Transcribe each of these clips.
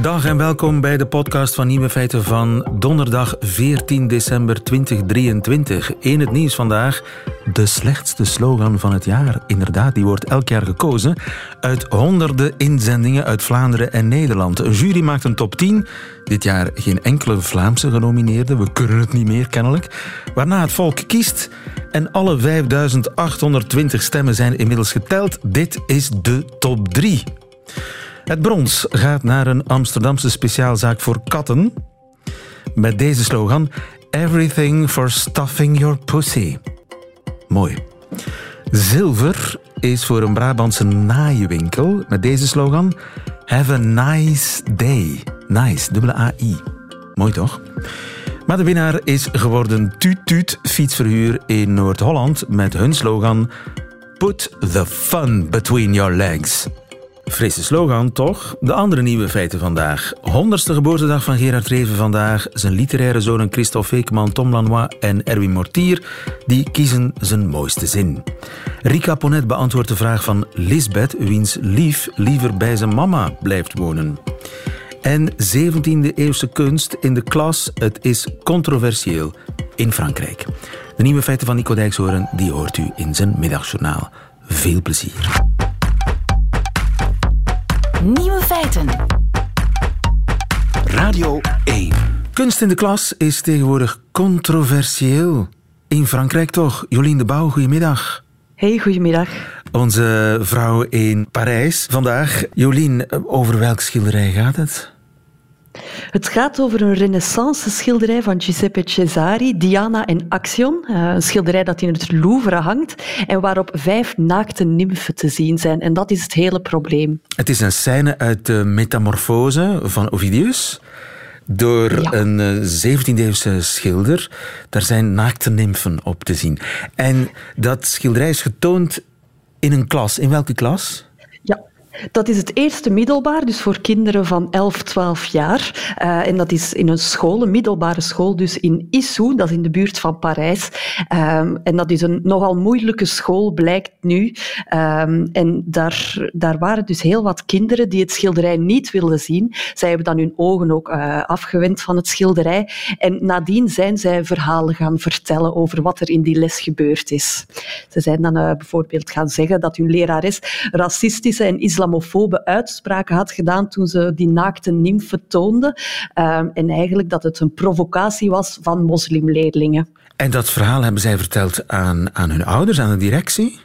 Dag en welkom bij de podcast van Nieuwe Feiten van donderdag 14 december 2023. In het nieuws vandaag de slechtste slogan van het jaar. Inderdaad, die wordt elk jaar gekozen uit honderden inzendingen uit Vlaanderen en Nederland. Een jury maakt een top 10. Dit jaar geen enkele Vlaamse genomineerde. We kunnen het niet meer kennelijk. Waarna het volk kiest en alle 5820 stemmen zijn inmiddels geteld. Dit is de top 3. Het brons gaat naar een Amsterdamse speciaalzaak voor katten. Met deze slogan: Everything for stuffing your pussy. Mooi. Zilver is voor een Brabantse naaienwinkel met deze slogan: Have a nice day. Nice, dubbele AI. Mooi toch? Maar de winnaar is geworden Tuut Tuut Fietsverhuur in Noord-Holland met hun slogan: Put the fun between your legs. Frisse slogan, toch? De andere nieuwe feiten vandaag. Honderdste geboortedag van Gerard Reven vandaag. Zijn literaire zonen Christophe Feekman, Tom Lanois en Erwin Mortier die kiezen zijn mooiste zin. Rika Ponet beantwoordt de vraag van Lisbeth, wiens lief liever bij zijn mama blijft wonen. En 17e eeuwse kunst in de klas. Het is controversieel in Frankrijk. De nieuwe feiten van Nico Dijkshoorn die hoort u in zijn middagjournaal. Veel plezier. Nieuwe feiten. Radio 1. Kunst in de klas is tegenwoordig controversieel. In Frankrijk toch? Jolien de Bouw, goedemiddag. Hey, goedemiddag. Onze vrouw in Parijs vandaag. Jolien, over welk schilderij gaat het? Het gaat over een renaissance schilderij van Giuseppe Cesari, Diana in Action. Eh, een schilderij dat in het Louvre hangt en waarop vijf naakte nymfen te zien zijn. En dat is het hele probleem. Het is een scène uit de Metamorfose van Ovidius door Ja. een 17e-eeuwse schilder. Daar zijn naakte nymfen op te zien. En dat schilderij is getoond in een klas. In welke klas? Dat is het eerste middelbaar, dus voor kinderen van 11, 12 jaar. Eh, en dat is in een school, een middelbare school, dus in Issou, dat is in de buurt van Parijs. Ehm, en dat is een nogal moeilijke school, blijkt nu. Ehm, en daar, daar waren dus heel wat kinderen die het schilderij niet wilden zien. Zij hebben dan hun ogen ook eh, afgewend van het schilderij. En nadien zijn zij verhalen gaan vertellen over wat er in die les gebeurd is. Ze zijn dan eh, bijvoorbeeld gaan zeggen dat hun lerares racistische en islamofobe uitspraken had gedaan toen ze die naakte nymfen toonde. Ehm, en eigenlijk dat het een provocatie was van moslimleerlingen. En dat verhaal hebben zij verteld aan, aan hun ouders, aan de directie?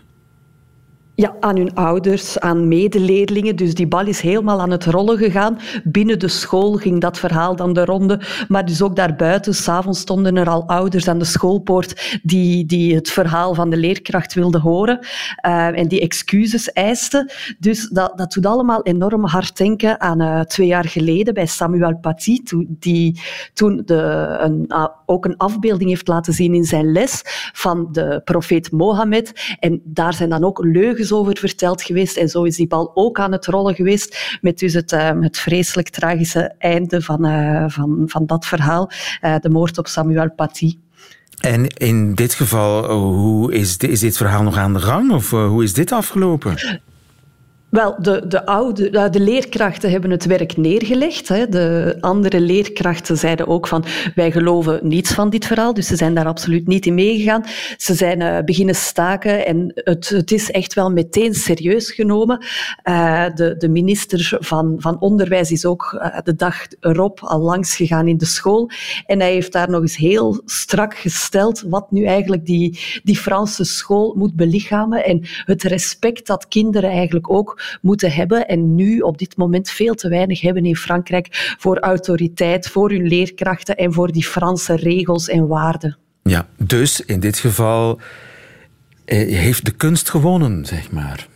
Ja, aan hun ouders, aan medeleerlingen. Dus die bal is helemaal aan het rollen gegaan. Binnen de school ging dat verhaal dan de ronde. Maar dus ook daarbuiten, s'avonds stonden er al ouders aan de schoolpoort die, die het verhaal van de leerkracht wilden horen eh, en die excuses eisten. Dus dat, dat doet allemaal enorm hard denken aan eh, twee jaar geleden bij Samuel Paty, die toen de, een, ah, ook een afbeelding heeft laten zien in zijn les van de profeet Mohammed. En daar zijn dan ook leugens over verteld geweest. En zo is die bal ook aan het rollen geweest met dus het, eh, het vreselijk tragische einde van, eh, van, van dat verhaal. Eh, de moord op Samuel Paty. En in dit geval, oh, hoe is, di- is dit verhaal nog aan de gang? Of eh, hoe is dit afgelopen? Wel, de, de, oude, de leerkrachten hebben het werk neergelegd. Hè. De andere leerkrachten zeiden ook van wij geloven niets van dit verhaal, dus ze zijn daar absoluut niet in meegegaan. Ze zijn eh, beginnen staken en het, het is echt wel meteen serieus genomen. Eh, de, de minister van, van Onderwijs is ook eh, de dag erop al langs gegaan in de school en hij heeft daar nog eens heel strak gesteld wat nu eigenlijk die, die Franse school moet belichamen en het respect dat kinderen eigenlijk ook moeten hebben en nu op dit moment veel te weinig hebben in Frankrijk voor autoriteit, voor hun leerkrachten en voor die Franse regels en waarden. Ja, dus in dit geval eh, heeft de kunst gewonnen, zeg maar.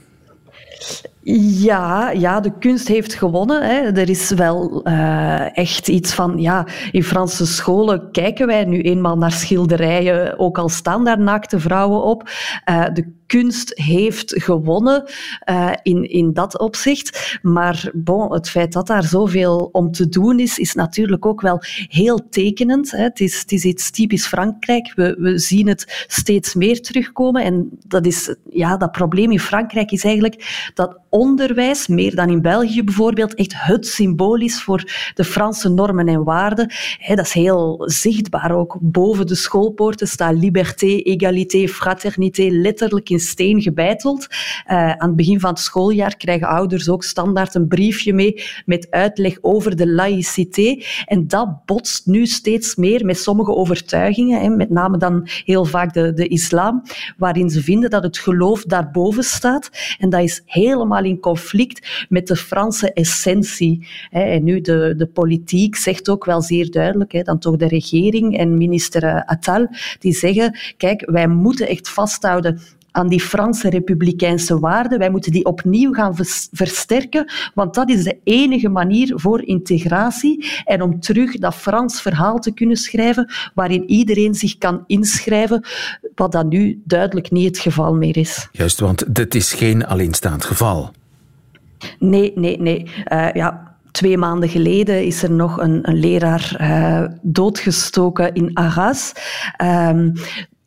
Ja, ja, de kunst heeft gewonnen. Hè. Er is wel eh, echt iets van, ja, in Franse scholen kijken wij nu eenmaal naar schilderijen, ook al staan daar naakte vrouwen op. Eh, de kunst heeft gewonnen uh, in, in dat opzicht. Maar bon, het feit dat daar zoveel om te doen is, is natuurlijk ook wel heel tekenend. Hè. Het, is, het is iets typisch Frankrijk. We, we zien het steeds meer terugkomen. En dat, is, ja, dat probleem in Frankrijk is eigenlijk dat onderwijs, meer dan in België bijvoorbeeld, echt het symbool is voor de Franse normen en waarden. dat is heel zichtbaar ook. Boven de schoolpoorten staat liberté, égalité, fraternité letterlijk steen gebeiteld. Uh, aan het begin van het schooljaar krijgen ouders ook standaard een briefje mee met uitleg over de laïcité. En dat botst nu steeds meer met sommige overtuigingen, hè, met name dan heel vaak de, de islam, waarin ze vinden dat het geloof daarboven staat. En dat is helemaal in conflict met de Franse essentie. En nu, de, de politiek zegt ook wel zeer duidelijk, dan toch de regering en minister eh, Attal, die zeggen, kijk, wij moeten echt vasthouden aan die Franse republikeinse waarden. Wij moeten die opnieuw gaan versterken, want dat is de enige manier voor integratie en om terug dat Frans verhaal te kunnen schrijven waarin iedereen zich kan inschrijven, wat dat nu duidelijk niet het geval meer is. Juist, want dit is geen alleenstaand geval. Nee, nee, nee. Uh, ja, Twee maanden geleden is er nog een, een leraar uh, doodgestoken in Arras. Um,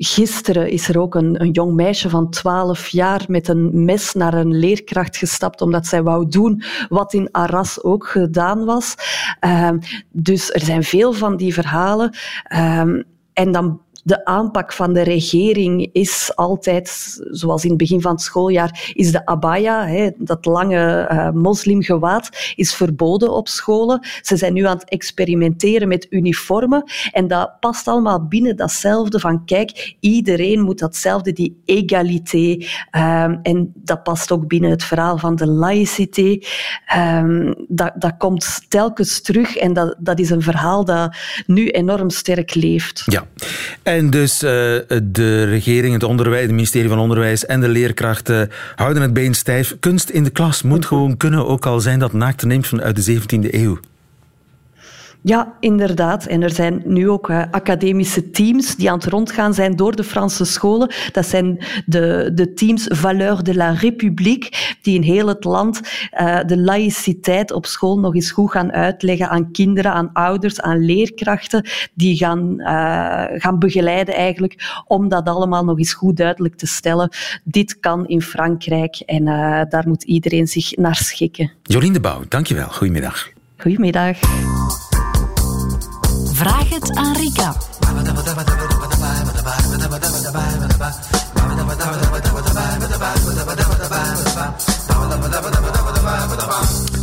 Gisteren is er ook een, een, jong meisje van 12 jaar met een mes naar een leerkracht gestapt omdat zij wou doen wat in Arras ook gedaan was. Um, dus er zijn veel van die verhalen. Um, en dan de aanpak van de regering is altijd, zoals in het begin van het schooljaar, is de abaya, hè, dat lange uh, moslimgewaad, is verboden op scholen. Ze zijn nu aan het experimenteren met uniformen en dat past allemaal binnen datzelfde van kijk, iedereen moet datzelfde, die egalité. Um, en dat past ook binnen het verhaal van de laïcité. Um, dat, dat komt telkens terug en dat, dat is een verhaal dat nu enorm sterk leeft. Ja. Dus uh, de regering, het onderwijs, het ministerie van Onderwijs en de leerkrachten houden het been stijf. Kunst in de klas moet gewoon kunnen, ook al zijn dat naakte neemt vanuit de 17e eeuw. Ja, inderdaad. En er zijn nu ook uh, academische teams die aan het rondgaan zijn door de Franse scholen. Dat zijn de, de teams Valeur de la République, die in heel het land uh, de laïciteit op school nog eens goed gaan uitleggen aan kinderen, aan ouders, aan leerkrachten. Die gaan, uh, gaan begeleiden eigenlijk om dat allemaal nog eens goed duidelijk te stellen. Dit kan in Frankrijk en daar moet iedereen zich naar schikken. Jolien de Bouw, dankjewel. Goedemiddag. Goedemiddag. Vraag het aan Rika.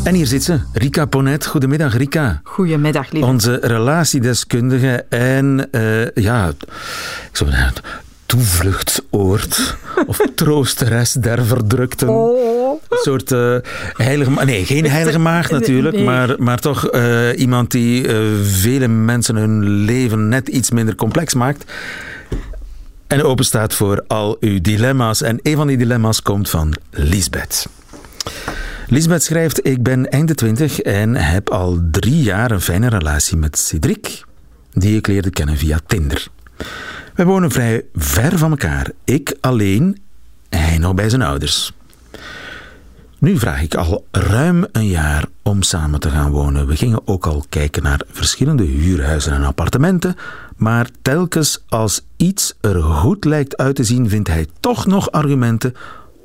En hier zit ze, Rika Ponet. Goedemiddag, Rika. Goedemiddag, lieve. Onze relatiedeskundige en, uh, ja, ik zou toevluchtsoord of troosteres der verdrukten. Oh. Een soort uh, heilige... Nee, geen heilige maagd natuurlijk, maar, maar toch uh, iemand die uh, vele mensen hun leven net iets minder complex maakt. En open staat voor al uw dilemma's. En een van die dilemma's komt van Lisbeth. Lisbeth schrijft: Ik ben einde twintig en heb al drie jaar een fijne relatie met Cedric, die ik leerde kennen via Tinder. Wij wonen vrij ver van elkaar. Ik alleen, hij nog bij zijn ouders. Nu vraag ik al ruim een jaar om samen te gaan wonen. We gingen ook al kijken naar verschillende huurhuizen en appartementen, maar telkens als iets er goed lijkt uit te zien, vindt hij toch nog argumenten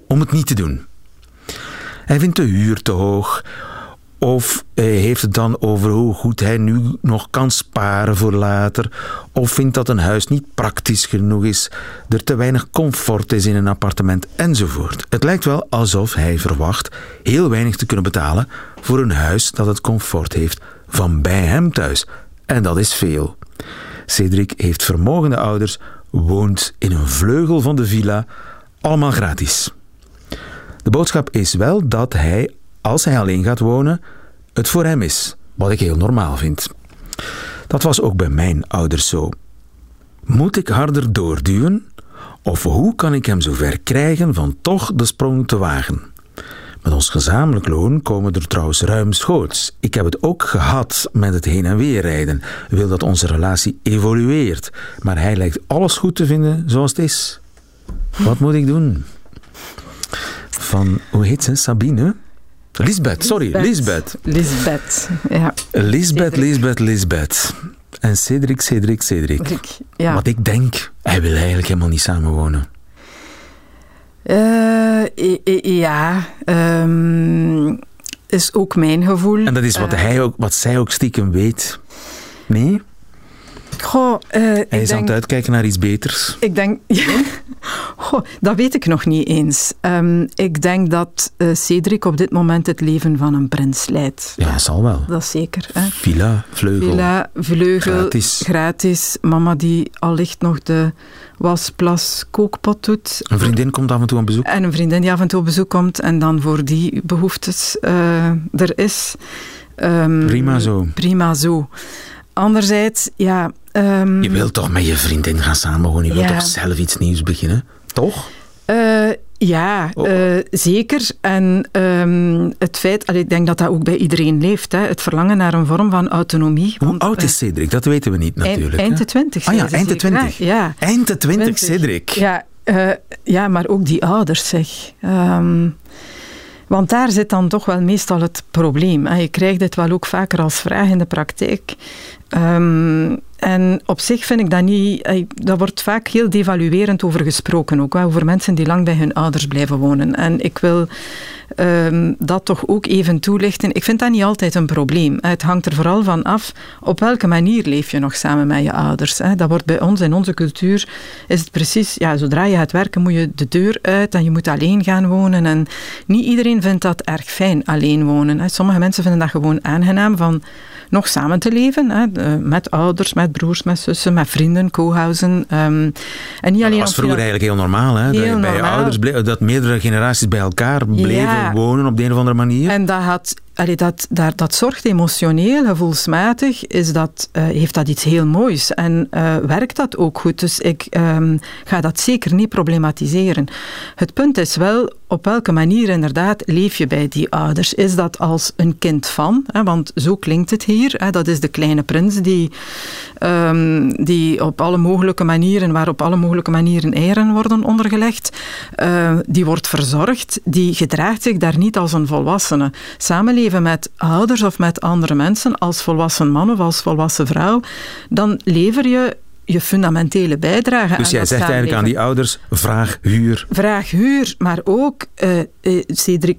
om het niet te doen. Hij vindt de huur te hoog, of heeft het dan over hoe goed hij nu nog kan sparen voor later. Of vindt dat een huis niet praktisch genoeg is, er te weinig comfort is in een appartement enzovoort. Het lijkt wel alsof hij verwacht heel weinig te kunnen betalen voor een huis dat het comfort heeft van bij hem thuis. En dat is veel. Cedric heeft vermogende ouders, woont in een vleugel van de villa, allemaal gratis. De boodschap is wel dat hij als hij alleen gaat wonen, het voor hem is, wat ik heel normaal vind. Dat was ook bij mijn ouders zo. Moet ik harder doorduwen? Of hoe kan ik hem zover krijgen van toch de sprong te wagen? Met ons gezamenlijk loon komen er trouwens ruimschoots. Ik heb het ook gehad met het heen en weer rijden. Wil dat onze relatie evolueert. Maar hij lijkt alles goed te vinden zoals het is. Wat moet ik doen? Van, hoe heet ze? Sabine? Lisbeth, sorry, Lisbeth. Lisbeth, ja. Lisbeth. Lisbeth, Lisbeth. En Cedric, Cedric, Cedric. Ja. Wat ik denk, hij wil eigenlijk helemaal niet samenwonen. Eh, i- ja, ehm, is ook mijn gevoel. En dat is wat, Eh, hij ook, wat zij ook stiekem weet. Nee? Goh, eh, Hij is aan het uitkijken naar iets beters. Ik denk... Goh, dat weet ik nog niet eens. Ehm, ik denk dat eh, Cedric op dit moment het leven van een prins leidt. Ja, zal wel. Dat zeker. Hè? Villa, vleugel. Villa, vleugel, Gratis. gratis. Mama die allicht nog de wasplas kookpot doet. Een vriendin komt af en toe aan bezoek. En een vriendin die af en toe op bezoek komt en dan voor die behoeftes eh, er is. Ehm, Prima zo. Prima zo. Anderzijds, ja... ehm, Je wilt toch met je vriendin gaan samenwonen? Je wilt Ja. toch zelf iets nieuws beginnen? Toch? Eh, ja, Oh. eh, zeker. En ehm, het feit, allee, ik denk dat dat ook bij iedereen leeft, hè, het verlangen naar een vorm van autonomie. Hoe want, oud eh, is Cedric? Dat weten we niet natuurlijk. Eind, hè? de twintig. Ah ja, eind de twintig. Ja. Eind de twintig, 20. Cedric. Ja, eh, ja, maar ook die ouders, zeg. Ehm, want daar zit dan toch wel meestal het probleem. hè. Je krijgt dit wel ook vaker als vraag in de praktijk. Ehm, en op zich vind ik dat niet... eh, Daar wordt vaak heel devaluerend over gesproken ook. Over mensen die lang bij hun ouders blijven wonen. En ik wil ehm, dat toch ook even toelichten. Ik vind dat niet altijd een probleem. Het hangt er vooral van af op welke manier leef je nog samen met je ouders. Dat wordt bij ons in onze cultuur is het precies, ja, zodra je gaat werken moet je de deur uit en je moet alleen gaan wonen. En niet iedereen vindt dat erg fijn, alleen wonen. Sommige mensen vinden dat gewoon aangenaam van nog samen te leven. De- met ouders, met broers, met zussen, met vrienden, co-housen. ehm, en niet alleen Dat was vroeger eigenlijk heel normaal. Hè? dat je bij je ouders dat meerdere generaties bij elkaar bleven Ja. wonen op de een of andere manier. En dat, had, dat, dat zorgt emotioneel, gevoelsmatig, is dat, eh, heeft dat iets heel moois. En eh, werkt dat ook goed. Dus ik ehm, ga dat zeker niet problematiseren. Het punt is wel, op welke manier inderdaad leef je bij die ouders? Is dat als een kind van? Hè, want zo klinkt het hier. Hè, dat is de kleine prins die, ehm, die op alle mogelijke manieren, waar op alle mogelijke manieren eieren worden ondergelegd, eh, die wordt verzorgd, die gedraagt zich daar niet als een volwassene. Met ouders of met andere mensen, als volwassen man of als volwassen vrouw, dan lever je je fundamentele bijdrage dus aan jij zegt eigenlijk aan die ouders, vraag huur. Vraag huur, maar ook eh, Cedric,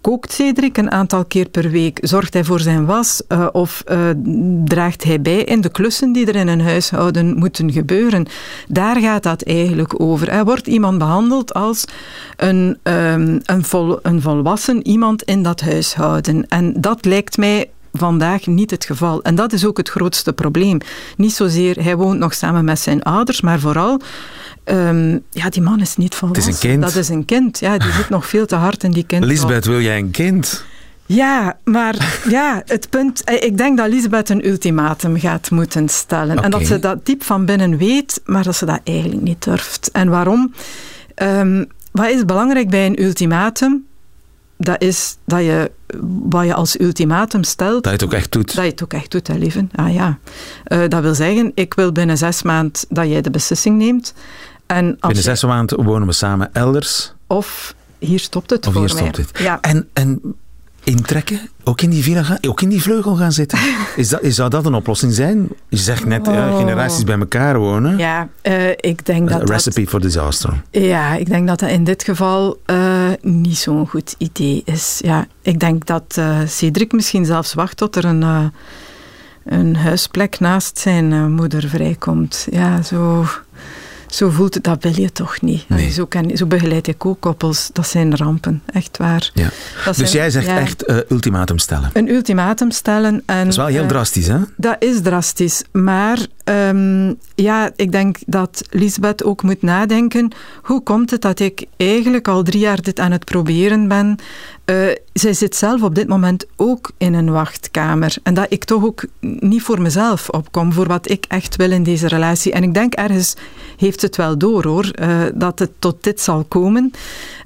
kookt Cedric een aantal keer per week? Zorgt hij voor zijn was? eh, of draagt hij bij in de klussen die er in een huishouden moeten gebeuren? Daar gaat dat eigenlijk over. Er wordt iemand behandeld als een, ehm, een, vol, een volwassen iemand in dat huishouden. En dat lijkt mij vandaag niet het geval. En dat is ook het grootste probleem. Niet zozeer, hij woont nog samen met zijn ouders, maar vooral, ehm, ja, die man is niet volwassen. een kind. Dat is een kind, ja, die zit nog veel te hard in die kind. Lisbeth, wil jij een kind? Ja, maar ja, het punt... eh, Ik denk dat Lisbeth een ultimatum gaat moeten stellen. En dat ze dat diep van binnen weet, maar dat ze dat eigenlijk niet durft. En waarom? Ehm, wat is belangrijk bij een ultimatum? Dat is dat je wat je als ultimatum stelt, Dat je het ook echt doet. dat je het ook echt doet, hè, lieven. Ah ja. Eh, dat wil zeggen, ik wil binnen zes maanden dat jij de beslissing neemt. En als Binnen zes maanden wonen we samen elders. Of hier stopt het Of voor hier mij. stopt het. Ja. En, en intrekken? Ook in die villa gaan? Ook in die vleugel gaan zitten? Is dat, is, zou dat een oplossing zijn? Je zegt net, ja, Oh. generaties bij elkaar wonen. Ja, eh, ik denk dat A dat... recipe for disaster. Ja, ik denk dat dat in dit geval niet zo'n goed idee is. Ja, ik denk dat eh, Cedric misschien zelfs wacht tot er een, eh, een huisplek naast zijn eh, moeder vrijkomt. Ja, zo, zo voelt het, dat wil je toch niet. Nee. Zo, zo begeleid ik ook koppels. Dat zijn rampen, echt waar. Ja. Dat Dus zijn- jij zegt ja, echt ultimatum stellen. Een ultimatum stellen. En, Dat is wel heel drastisch, hè? dat is drastisch. Maar ehm, ja, ik denk dat Lisbeth ook moet nadenken. Hoe komt het dat ik eigenlijk al drie jaar dit aan het proberen ben? Eh, zij zit zelf op dit moment ook in een wachtkamer. En dat ik toch ook niet voor mezelf opkom, voor wat ik echt wil in deze relatie. En ik denk ergens heeft het wel door hoor, eh, dat het tot dit zal komen.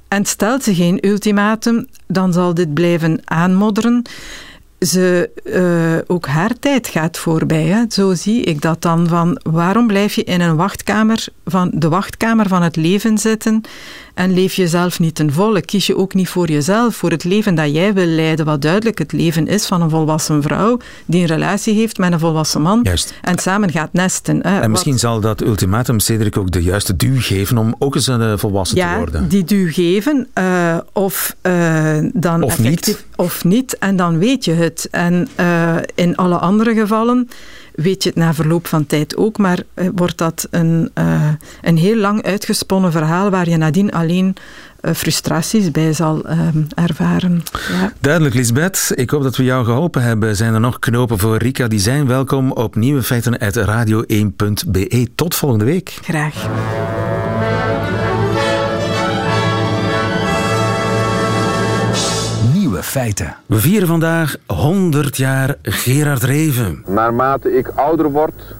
En stelt ze geen ultimatum, dan zal dit blijven aanmodderen ze, uh, ook haar tijd gaat voorbij. Hè. Zo zie ik dat dan. Van waarom blijf je in een wachtkamer, van de wachtkamer van het leven zitten en leef jezelf niet ten volle? Kies je ook niet voor jezelf, voor het leven dat jij wil leiden, wat duidelijk het leven is van een volwassen vrouw die een relatie heeft met een volwassen man Juist. en samen gaat nesten. Hè. En misschien zal dat ultimatum Cedric ook de juiste duw geven om ook eens een uh, volwassen ja, te worden. Ja, die duw geven uh, of dan of niet. Of niet, en dan weet je het. En uh, in alle andere gevallen weet je het na verloop van tijd ook, maar uh, wordt dat een, uh, een heel lang uitgesponnen verhaal waar je nadien alleen frustraties bij zal ervaren. Ja. Duidelijk, Lisbeth. Ik hoop dat we jou geholpen hebben. Zijn er nog knopen voor Rika? Die zijn welkom op nieuwe feiten uit radio1.be. Tot volgende week. Graag. Feiten. We vieren vandaag 100 jaar Gerard Reven. Naarmate ik ouder word,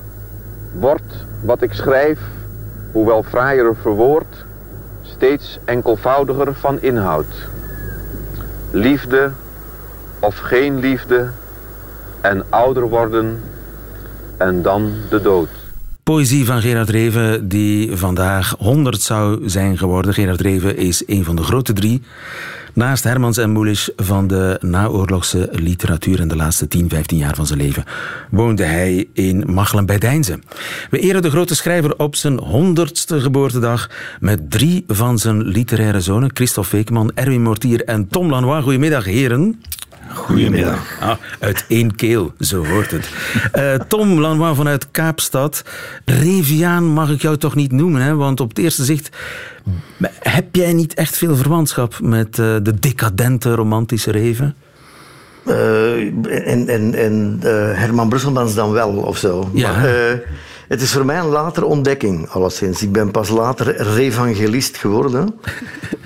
wordt wat ik schrijf, hoewel fraaier verwoord, steeds enkelvoudiger van inhoud. Liefde of geen liefde en ouder worden en dan de dood. Poëzie van Gerard Reven, die vandaag 100 zou zijn geworden. Gerard Reven is een van de grote drie. Naast Hermans en Mulisch van de naoorlogse literatuur in de laatste 10, 15 jaar van zijn leven woonde hij in Machelen bij Deinze. We eren de grote schrijver op zijn honderdste geboortedag met drie van zijn literaire zonen, Christophe Veekman, Erwin Mortier en Tom Lanois. Goedemiddag, heren. Goedemiddag. Ah, uit één keel, zo hoort het. Uh, Tom Lanois vanuit Kaapstad. Reviaan mag ik jou toch niet noemen, hè? want op het eerste zicht heb jij niet echt veel verwantschap met uh, de decadente romantische Reven? Uh, en en, en Herman Brusselmans dan wel, of zo. Ja. Maar, het is voor mij een latere ontdekking, alleszins. Ik ben pas later revangelist geworden.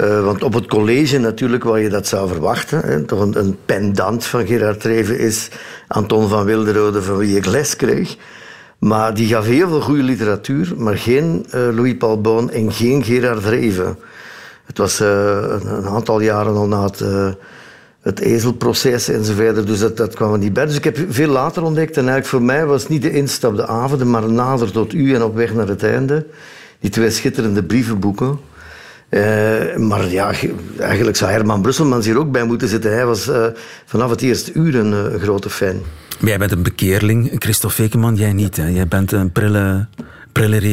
uh, want op het college natuurlijk, waar je dat zou verwachten, hè, toch een, een, pendant van Gerard Reven is Anton van Wilderode, van wie ik les kreeg. Maar die gaf heel veel goede literatuur, maar geen uh, Louis Paul Boon en geen Gerard Reven. Het was uh, een, een, aantal jaren al na het het ezelproces enzovoort. Dus dat, dat kwam er niet bij. Dus ik heb veel later ontdekt. En eigenlijk voor mij was niet de instap de avonden, maar nader tot u en op weg naar het einde. Die twee schitterende brievenboeken. Uh, maar ja, eigenlijk zou Herman Brusselmans hier ook bij moeten zitten. Hij was uh, vanaf het eerste uur een uh, grote fan. Jij bent een bekeerling, Christophe Vekeman, jij niet. Hè? Jij bent een prille...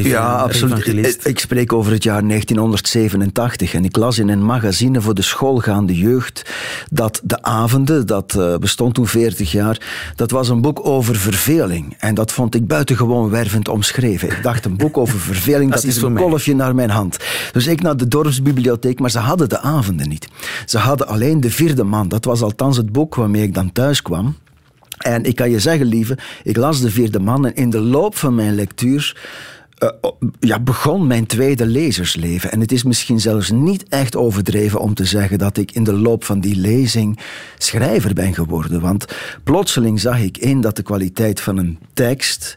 Ja, absoluut. Ik, ik spreek over het jaar 1987 en ik las in een magazine voor de schoolgaande jeugd dat de avonden, dat uh, bestond toen 40 jaar, dat was een boek over verveling. En dat vond ik buitengewoon wervend omschreven. Ik dacht, een boek over verveling, dat, dat is een kolfje naar mijn hand. Dus ik naar de dorpsbibliotheek, maar ze hadden de avonden niet. Ze hadden alleen de vierde man. Dat was althans het boek waarmee ik dan thuis kwam. En ik kan je zeggen, lieve, ik las de vierde man en in de loop van mijn lectuur uh, ja, begon mijn tweede lezersleven. En het is misschien zelfs niet echt overdreven om te zeggen dat ik in de loop van die lezing schrijver ben geworden. Want plotseling zag ik in dat de kwaliteit van een tekst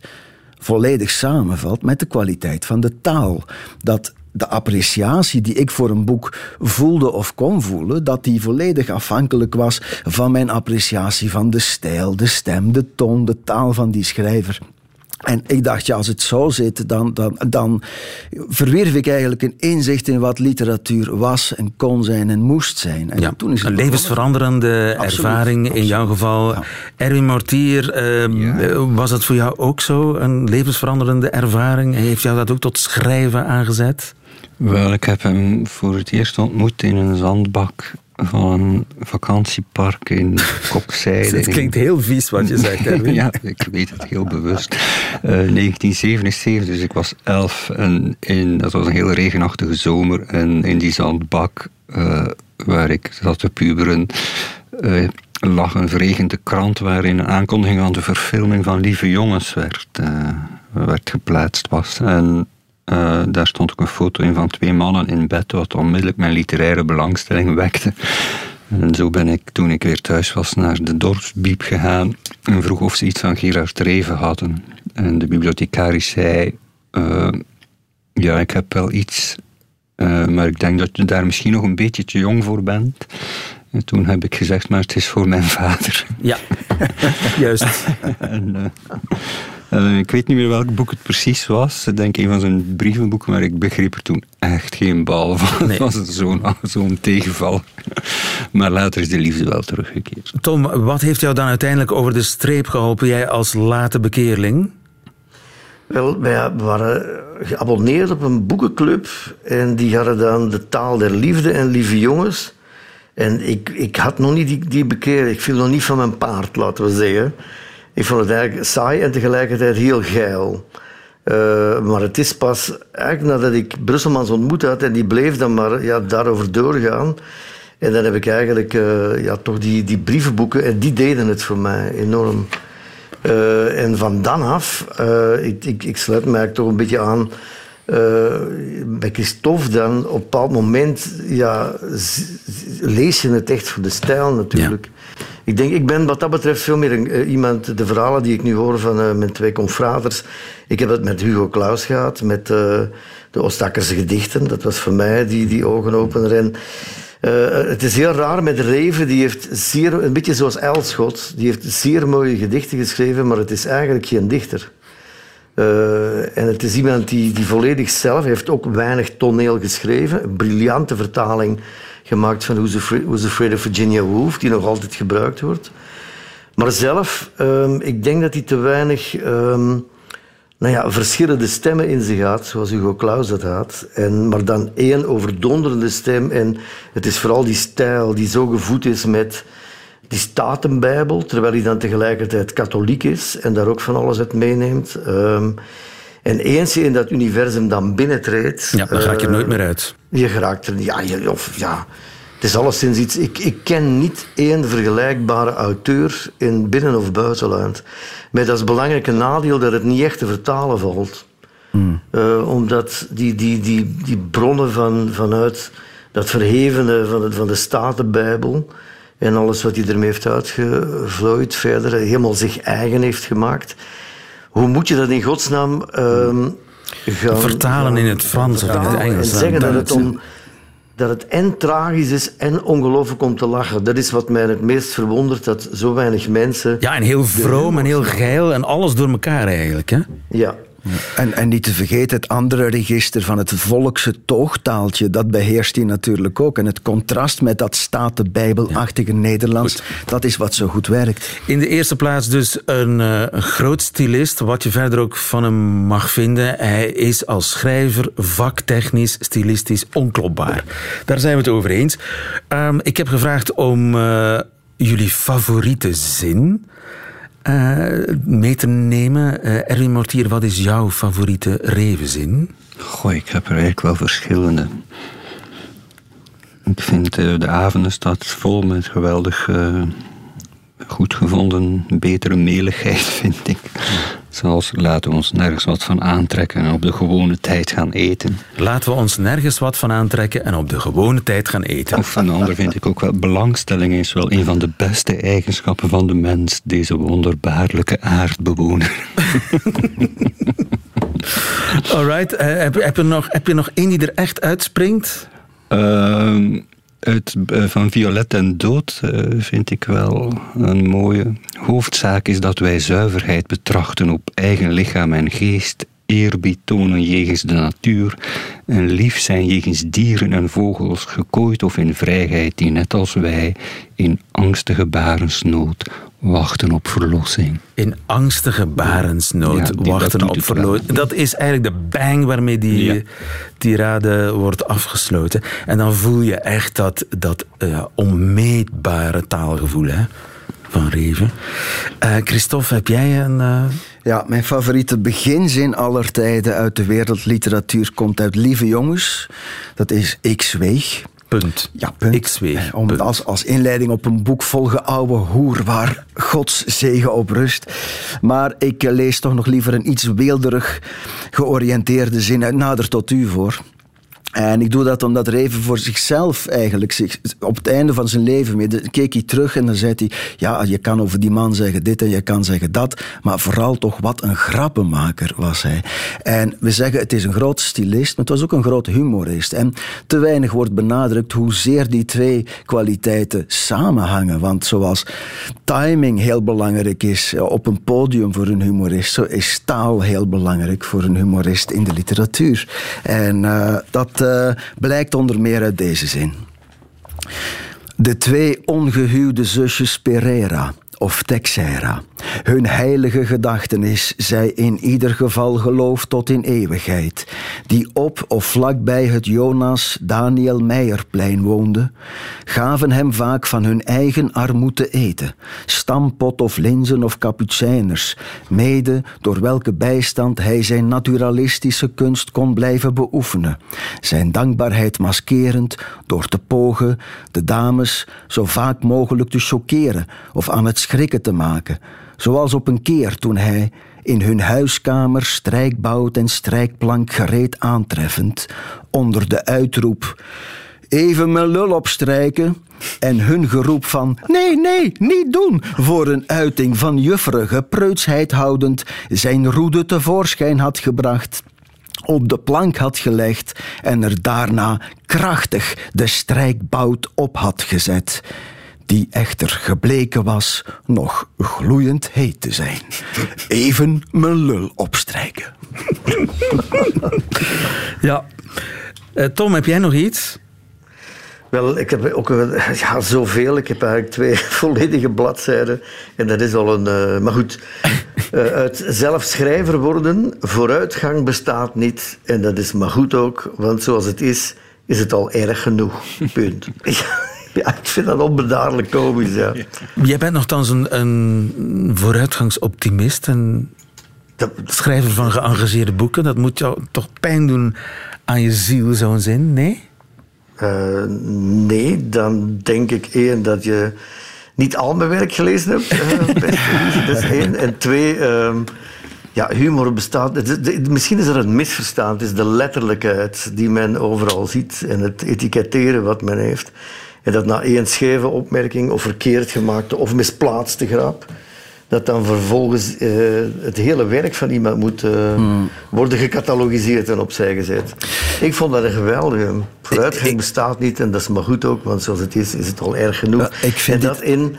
volledig samenvalt met de kwaliteit van de taal. Dat de appreciatie die ik voor een boek voelde of kon voelen, dat die volledig afhankelijk was van mijn appreciatie van de stijl, de stem, de toon, de taal van die schrijver. En ik dacht, ja, als het zo zit, dan, dan, dan verwierf ik eigenlijk een inzicht in wat literatuur was en kon zijn en moest zijn. En ja, toen is het een levensveranderende absoluut, ervaring absoluut. in jouw geval. Ja. Erwin Mortier, uh, ja. was dat voor jou ook zo, een levensveranderende ervaring? Heeft jou dat ook tot schrijven aangezet? Wel, ik heb hem voor het eerst ontmoet in een zandbak van een vakantiepark in Kokzijde. Het klinkt heel vies wat je zegt, Erwin. ja, ik weet het heel bewust. Uh, 1977, dus ik was elf en in, dat was een heel regenachtige zomer en in die zandbak uh, waar ik zat te puberen uh, lag een verregende krant waarin een aankondiging van de verfilming van Lieve Jongens werd, werd geplaatst was. En uh, daar stond ook een foto in van twee mannen in bed, wat onmiddellijk mijn literaire belangstelling wekte. En zo ben ik, toen ik weer thuis was, naar de dorpsbiep gegaan en vroeg of ze iets van Gerard Reven hadden. En de bibliothecaris zei: uh, Ja, ik heb wel iets, uh, maar ik denk dat je daar misschien nog een beetje te jong voor bent. En toen heb ik gezegd, maar het is voor mijn vader. Ja, juist. en, uh, ik weet niet meer welk boek het precies was. Ik denk een van zijn brievenboeken, maar ik begreep er toen echt geen bal van. Het was zo'n zo'n tegenval. maar later is de liefde wel teruggekeerd. Tom, wat heeft jou dan uiteindelijk over de streep geholpen, jij als late bekeerling? Wel, wij waren geabonneerd op een boekenclub en die hadden dan de taal der liefde en lieve jongens. En ik, ik had nog niet die, die bekering, ik viel nog niet van mijn paard, laten we zeggen. Ik vond het eigenlijk saai en tegelijkertijd heel geil. Uh, maar het is pas eigenlijk nadat ik Brusselmans ontmoet had en die bleef dan maar ja, daarover doorgaan. En dan heb ik eigenlijk uh, ja, toch die, die brievenboeken en die deden het voor mij enorm. Uh, en van dan af, ik, ik, ik sluit mij toch een beetje aan bij Christophe dan. Op een bepaald moment ja, lees je het echt voor de stijl natuurlijk. Ik denk, ik ben wat dat betreft veel meer een, uh, iemand, de verhalen die ik nu hoor van uh, mijn twee confraters. Ik heb het met Hugo Claus gehad, met uh, de Oostakkerse gedichten. Dat was voor mij die, die ogenopener. En het is heel raar met Reven, die heeft zeer, een beetje zoals Elschot, die heeft zeer mooie gedichten geschreven, maar het is eigenlijk geen dichter. En het is iemand die, die volledig zelf heeft ook weinig toneel geschreven. Een briljante vertaling gemaakt van Who's Afraid, Afraid of Virginia Woolf, die nog altijd gebruikt wordt. Maar zelf, um, ik denk dat hij te weinig um, nou ja, verschillende stemmen in zich had, zoals Hugo Claus dat had. En, maar dan één overdonderende stem. En het is vooral die stijl die zo gevoed is met die Statenbijbel, terwijl hij dan tegelijkertijd katholiek is en daar ook van alles uit meeneemt. Um, en eens je in dat universum dan binnentreedt... Ja, dan ga je er nooit meer uit. Je geraakt er... Ja, je, of, ja, het is alleszins iets... Ik, ik ken niet één vergelijkbare auteur in binnen- of buitenland. Met als belangrijke nadeel dat het niet echt te vertalen valt. Hmm. Uh, omdat die, die, die, die bronnen van, vanuit dat verhevene van de, van de Statenbijbel en alles wat hij ermee heeft uitgevlooid verder helemaal zich eigen heeft gemaakt hoe moet je dat in godsnaam gaan... Vertalen in het Frans of in het Engels. En zeggen dat het, om, dat het en tragisch is en ongelooflijk om te lachen. Dat is wat mij het meest verwondert, dat zo weinig mensen... Ja, en heel vroom en heel geil en alles door elkaar eigenlijk, hè? Ja, en, en niet te vergeten het andere register van het volkse toogtaaltje, dat beheerst hij natuurlijk ook. En het contrast met dat statenbijbelachtige ja. Nederlands, dat is wat zo goed werkt. In de eerste plaats dus een, uh, een groot stylist, wat je verder ook van hem mag vinden. Hij is als schrijver vaktechnisch, stilistisch onklopbaar. Daar zijn we het over eens. Um, ik heb gevraagd om uh, jullie favoriete zin mee te nemen. Uh, Erwin Mortier, wat is jouw favoriete revenzin? Goh, ik heb er eigenlijk wel verschillende. Ik vind uh, de avondenstad vol met geweldig goed gevonden, betere meligheid, vind ik. Zoals laten we ons nergens wat van aantrekken en op de gewone tijd gaan eten. Laten we ons nergens wat van aantrekken en op de gewone tijd gaan eten. Of van ander vind ik ook wel. Belangstelling is wel een van de beste eigenschappen van de mens, deze wonderbaarlijke aardbewoner. Alright, uh, heb, heb, je nog, heb je nog één die er echt uitspringt? Uh, uit, eh, van Violet en Dood uh, vind ik wel een mooie. Hoofdzaak is dat wij zuiverheid betrachten op eigen lichaam en geest, eerbied tonen jegens de natuur en lief zijn jegens dieren en vogels, gekooid of in vrijheid, die net als wij in angstige barensnood wachten op verlossing. In angstige barensnood wachten op verlossing. Dat is eigenlijk de bang waarmee die ja. tirade wordt afgesloten. En dan voel je echt dat, dat uh, onmeetbare taalgevoel hè, van Reven. Uh, Christophe, heb jij een... Uh... Ja, mijn favoriete beginzin aller tijden uit de wereldliteratuur komt uit Lieve Jongens. Dat is Ik zweeg. Punt. Ja, punt. Ik zweeg. Om, punt. Als, als inleiding op een boek vol geouwe hoer waar Gods zegen op rust. Maar ik lees toch nog liever een iets weelderig georiënteerde zin uit Nader tot u voor. En ik doe dat omdat Reven voor zichzelf eigenlijk, zich, op het einde van zijn leven, keek hij terug en dan zei hij, ja, je kan over die man zeggen dit en je kan zeggen dat, maar vooral toch wat een grappenmaker was hij. En we zeggen, het is een groot stilist, maar het was ook een groot humorist. En te weinig wordt benadrukt hoezeer die twee kwaliteiten samenhangen. Want zoals timing heel belangrijk is op een podium voor een humorist, zo is taal heel belangrijk voor een humorist in de literatuur. En uh, dat uh, blijkt onder meer uit deze zin. De twee ongehuwde zusjes Pereira of Texera. Hun heilige gedachtenis zij in ieder geval geloof tot in eeuwigheid, die op of vlakbij het Jonas Daniel Meijerplein woonde, gaven hem vaak van hun eigen armoede te eten, stampot of linzen of kapucijners, mede door welke bijstand hij zijn naturalistische kunst kon blijven beoefenen, zijn dankbaarheid maskerend door te pogen de dames zo vaak mogelijk te choqueren of aan het schrikken te maken, zoals op een keer toen hij in hun huiskamer strijkbout en strijkplank gereed aantreffend, onder de uitroep even mijn lul opstrijken en hun geroep van nee, nee, niet doen, voor een uiting van jufferige preutsheid houdend, zijn roede tevoorschijn had gebracht op de plank had gelegd en er daarna krachtig de strijkbout op had gezet die echter gebleken was nog gloeiend heet te zijn. Even mijn lul opstrijken. ja. Uh, Tom, heb jij nog iets? Wel, ik heb ook ja, zoveel. Ik heb eigenlijk twee volledige bladzijden. En dat is al een... Uh, maar goed, uh, uit zelfschrijver worden, vooruitgang bestaat niet. En dat is maar goed ook, want zoals het is, is het al erg genoeg. Punt. Ik vind dat onbedaarlijk komisch. Ja. Jij bent nogthans een, een vooruitgangsoptimist en schrijver van geëngageerde boeken. Dat moet jou toch pijn doen aan je ziel, zo'n zin, nee? Uh, nee, dan denk ik één dat je niet al mijn werk gelezen hebt. Uh, dat is één. En twee, uh, ja, humor bestaat. misschien is er een misverstand. Het is de letterlijkheid die men overal ziet en het etiketteren wat men heeft. En dat na één scheve opmerking of verkeerd gemaakte of misplaatste grap, dat dan vervolgens uh, het hele werk van iemand moet uh, hmm. worden gecatalogiseerd en opzij gezet. Ik vond dat een geweldige. Vooruitgang bestaat niet en dat is maar goed ook, want zoals het is, is het al erg genoeg. ik vind en dat in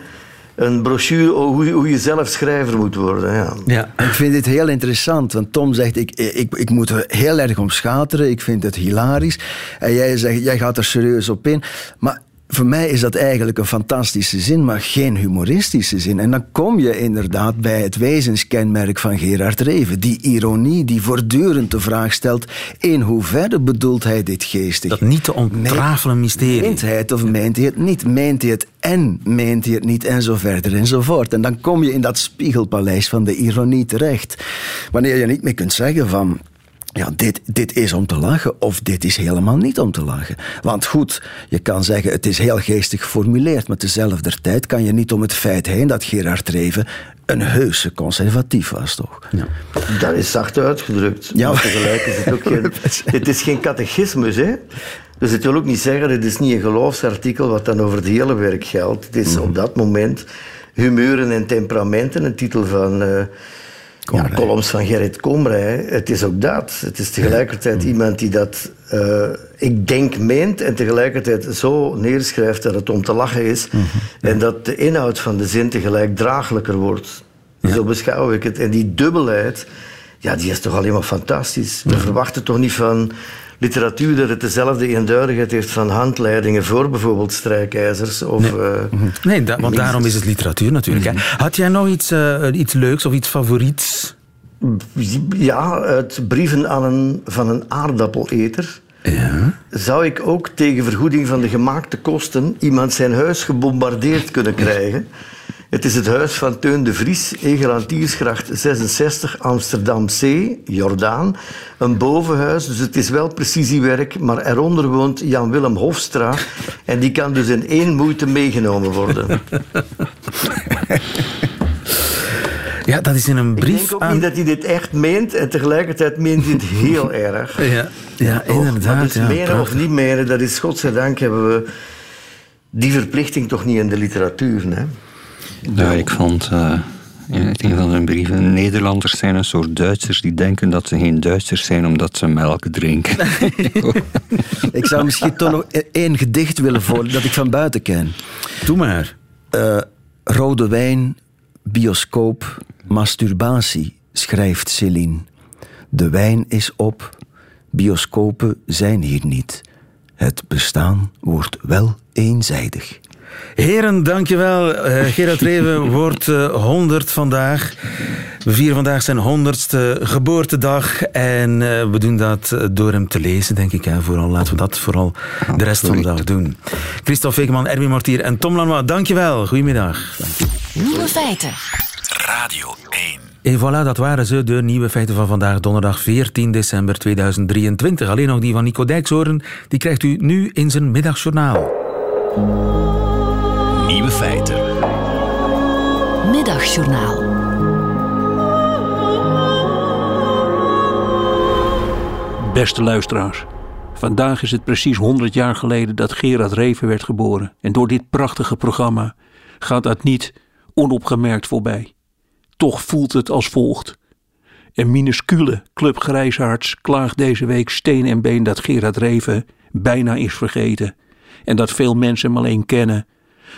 een brochure hoe, hoe je zelf schrijver moet worden. Ja. ja, ik vind dit heel interessant, want Tom zegt, ik, ik, ik moet er heel erg om schateren, ik vind het hilarisch. En jij zegt, jij gaat er serieus op in. Maar voor mij is dat eigenlijk een fantastische zin, maar geen humoristische zin. En dan kom je inderdaad bij het wezenskenmerk van Gerard Reven. Die ironie die voortdurend de vraag stelt: in hoeverre bedoelt hij dit geestig? Dat niet te ontrafelen mysterie. Meent hij het of meent hij het niet? Meent hij het en meent hij het niet? En zo verder en zo voort. En dan kom je in dat spiegelpaleis van de ironie terecht. Wanneer je niet meer kunt zeggen van ja, dit, dit is om te lachen of dit is helemaal niet om te lachen. Want goed, je kan zeggen het is heel geestig geformuleerd, maar tezelfde tijd kan je niet om het feit heen dat Gerard Reven een heuse conservatief was, toch? Ja. Dat is zacht uitgedrukt. Ja. Maar tegelijk is het ook geen... het is geen catechismus, hè? Dus het wil ook niet zeggen, het is niet een geloofsartikel wat dan over het hele werk geldt. Het is mhm. op dat moment humeuren en temperamenten, een titel van... Uh, ja, columns van Gerrit Komrij. Het is ook dat. Het is tegelijkertijd iemand die dat, uh, ik denk, meent en tegelijkertijd zo neerschrijft dat het om te lachen is. Mhm. En dat de inhoud van de zin tegelijk draaglijker wordt. Zo beschouw ik het. En die dubbelheid, ja, die is toch alleen maar fantastisch. We verwachten toch niet van literatuur dat het dezelfde eenduidigheid heeft van handleidingen voor bijvoorbeeld strijkijzers. Of, nee, uh, nee want daarom is het literatuur natuurlijk. Mhm. Had jij nog iets, uh, iets leuks of iets favoriets? Ja, uit brieven aan een, van een aardappeleter. Ja. Zou ik ook tegen vergoeding van de gemaakte kosten iemand zijn huis gebombardeerd kunnen krijgen? Het is het huis van Teun de Vries, Egelantiersgracht 66, Amsterdam C, Jordaan. Een bovenhuis, dus het is wel precisiewerk, maar eronder woont Jan-Willem Hofstra. En die kan dus in één moeite meegenomen worden. Ja, dat is in een brief Ik denk ook niet dat hij dit echt meent en tegelijkertijd meent hij het heel erg. Ja, ja inderdaad. Dus ja, prachtig. of niet menen, dat is godzijdank hebben we die verplichting toch niet in de literatuur. Hè? Ja, ik vond eh, in een van zijn brieven... Nederlanders zijn een soort Duitsers die denken dat ze geen Duitsers zijn omdat ze melk drinken. Ik zou misschien toch nog e- één gedicht willen voor dat ik van buiten ken. Doe maar. Eh, rode wijn, bioscoop, masturbatie, schrijft Céline. De wijn is op, bioscopen zijn hier niet. Het bestaan wordt wel eenzijdig. Heren, dankjewel. Eh Gerard Reven wordt eh, 100 vandaag. We vieren vandaag zijn 100ste geboortedag. En eh, we doen dat eh, door hem te lezen, denk ik. Hè. Vooral laten we dat vooral de rest van de dag doen. Christophe Vekeman, Erwin Mortier en Tom Lanois, dankjewel. Goedemiddag. Nieuwe feiten. Radio 1. En voilà, dat waren ze, de nieuwe feiten van vandaag, donderdag 14 december 2023. Alleen nog die van Nico Dijkshoorn, die krijgt u nu in zijn middagjournaal. Nieuwe feiten. Middagjournaal. Beste luisteraars, vandaag is het precies 100 jaar geleden dat Gerard Reven werd geboren. En door dit prachtige programma gaat dat niet onopgemerkt voorbij. Toch voelt het als volgt. Een minuscule club grijshaards klaagt deze week steen en been dat Gerard Reven bijna is vergeten. En dat veel mensen hem alleen kennen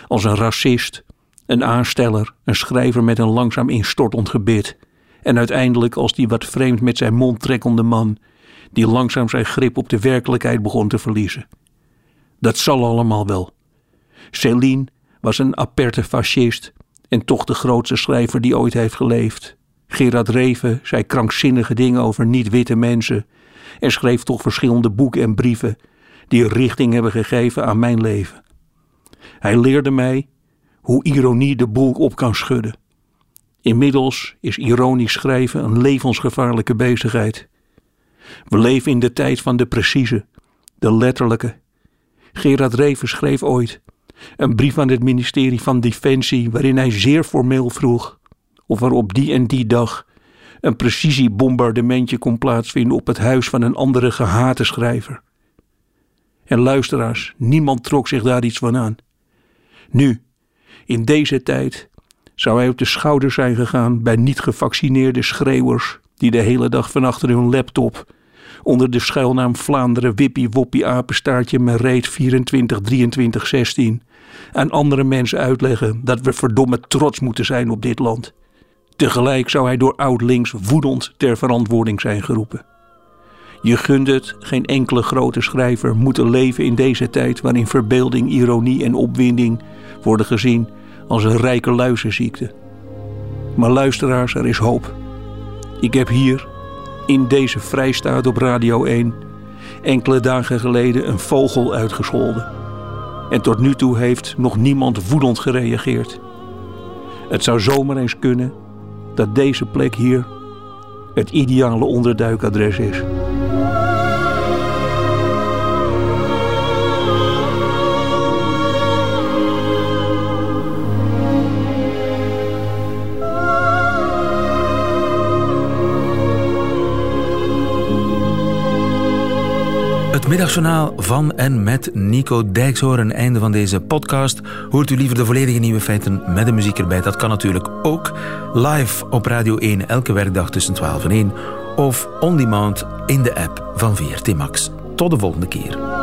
als een racist, een aansteller, een schrijver met een langzaam instortend gebit. En uiteindelijk als die wat vreemd met zijn mond trekkende man die langzaam zijn grip op de werkelijkheid begon te verliezen. Dat zal allemaal wel. Céline was een aperte fascist en toch de grootste schrijver die ooit heeft geleefd. Gerard Reven zei krankzinnige dingen over niet-witte mensen en schreef toch verschillende boeken en brieven die richting hebben gegeven aan mijn leven. Hij leerde mij hoe ironie de boel op kan schudden. Inmiddels is ironisch schrijven een levensgevaarlijke bezigheid. We leven in de tijd van de precieze, de letterlijke. Gerard Reven schreef ooit een brief aan het ministerie van Defensie waarin hij zeer formeel vroeg of er op die en die dag een precisiebombardementje kon plaatsvinden op het huis van een andere gehate schrijver. En luisteraars, niemand trok zich daar iets van aan. Nu, in deze tijd, zou hij op de schouders zijn gegaan bij niet gevaccineerde schreeuwers die de hele dag van achter hun laptop onder de schuilnaam Vlaanderen Wippie Woppie Apenstaartje Mereet 24 23 16 aan andere mensen uitleggen dat we verdomme trots moeten zijn op dit land. Tegelijk zou hij door oud-links woedend ter verantwoording zijn geroepen. Je gunt het geen enkele grote schrijver moeten leven in deze tijd waarin verbeelding, ironie en opwinding worden gezien als een rijke luizenziekte. Maar luisteraars, er is hoop. Ik heb hier, in deze vrijstaat op Radio 1, enkele dagen geleden een vogel uitgescholden. En tot nu toe heeft nog niemand woedend gereageerd. Het zou zomaar eens kunnen dat deze plek hier het ideale onderduikadres is. Middagjournaal van en met Nico Dijkshoorn. Einde van deze podcast. Hoort u liever de volledige nieuwe feiten met de muziek erbij? Dat kan natuurlijk ook live op Radio 1 elke werkdag tussen 12 en 1. Of on demand in de app van VRT Max. Tot de volgende keer.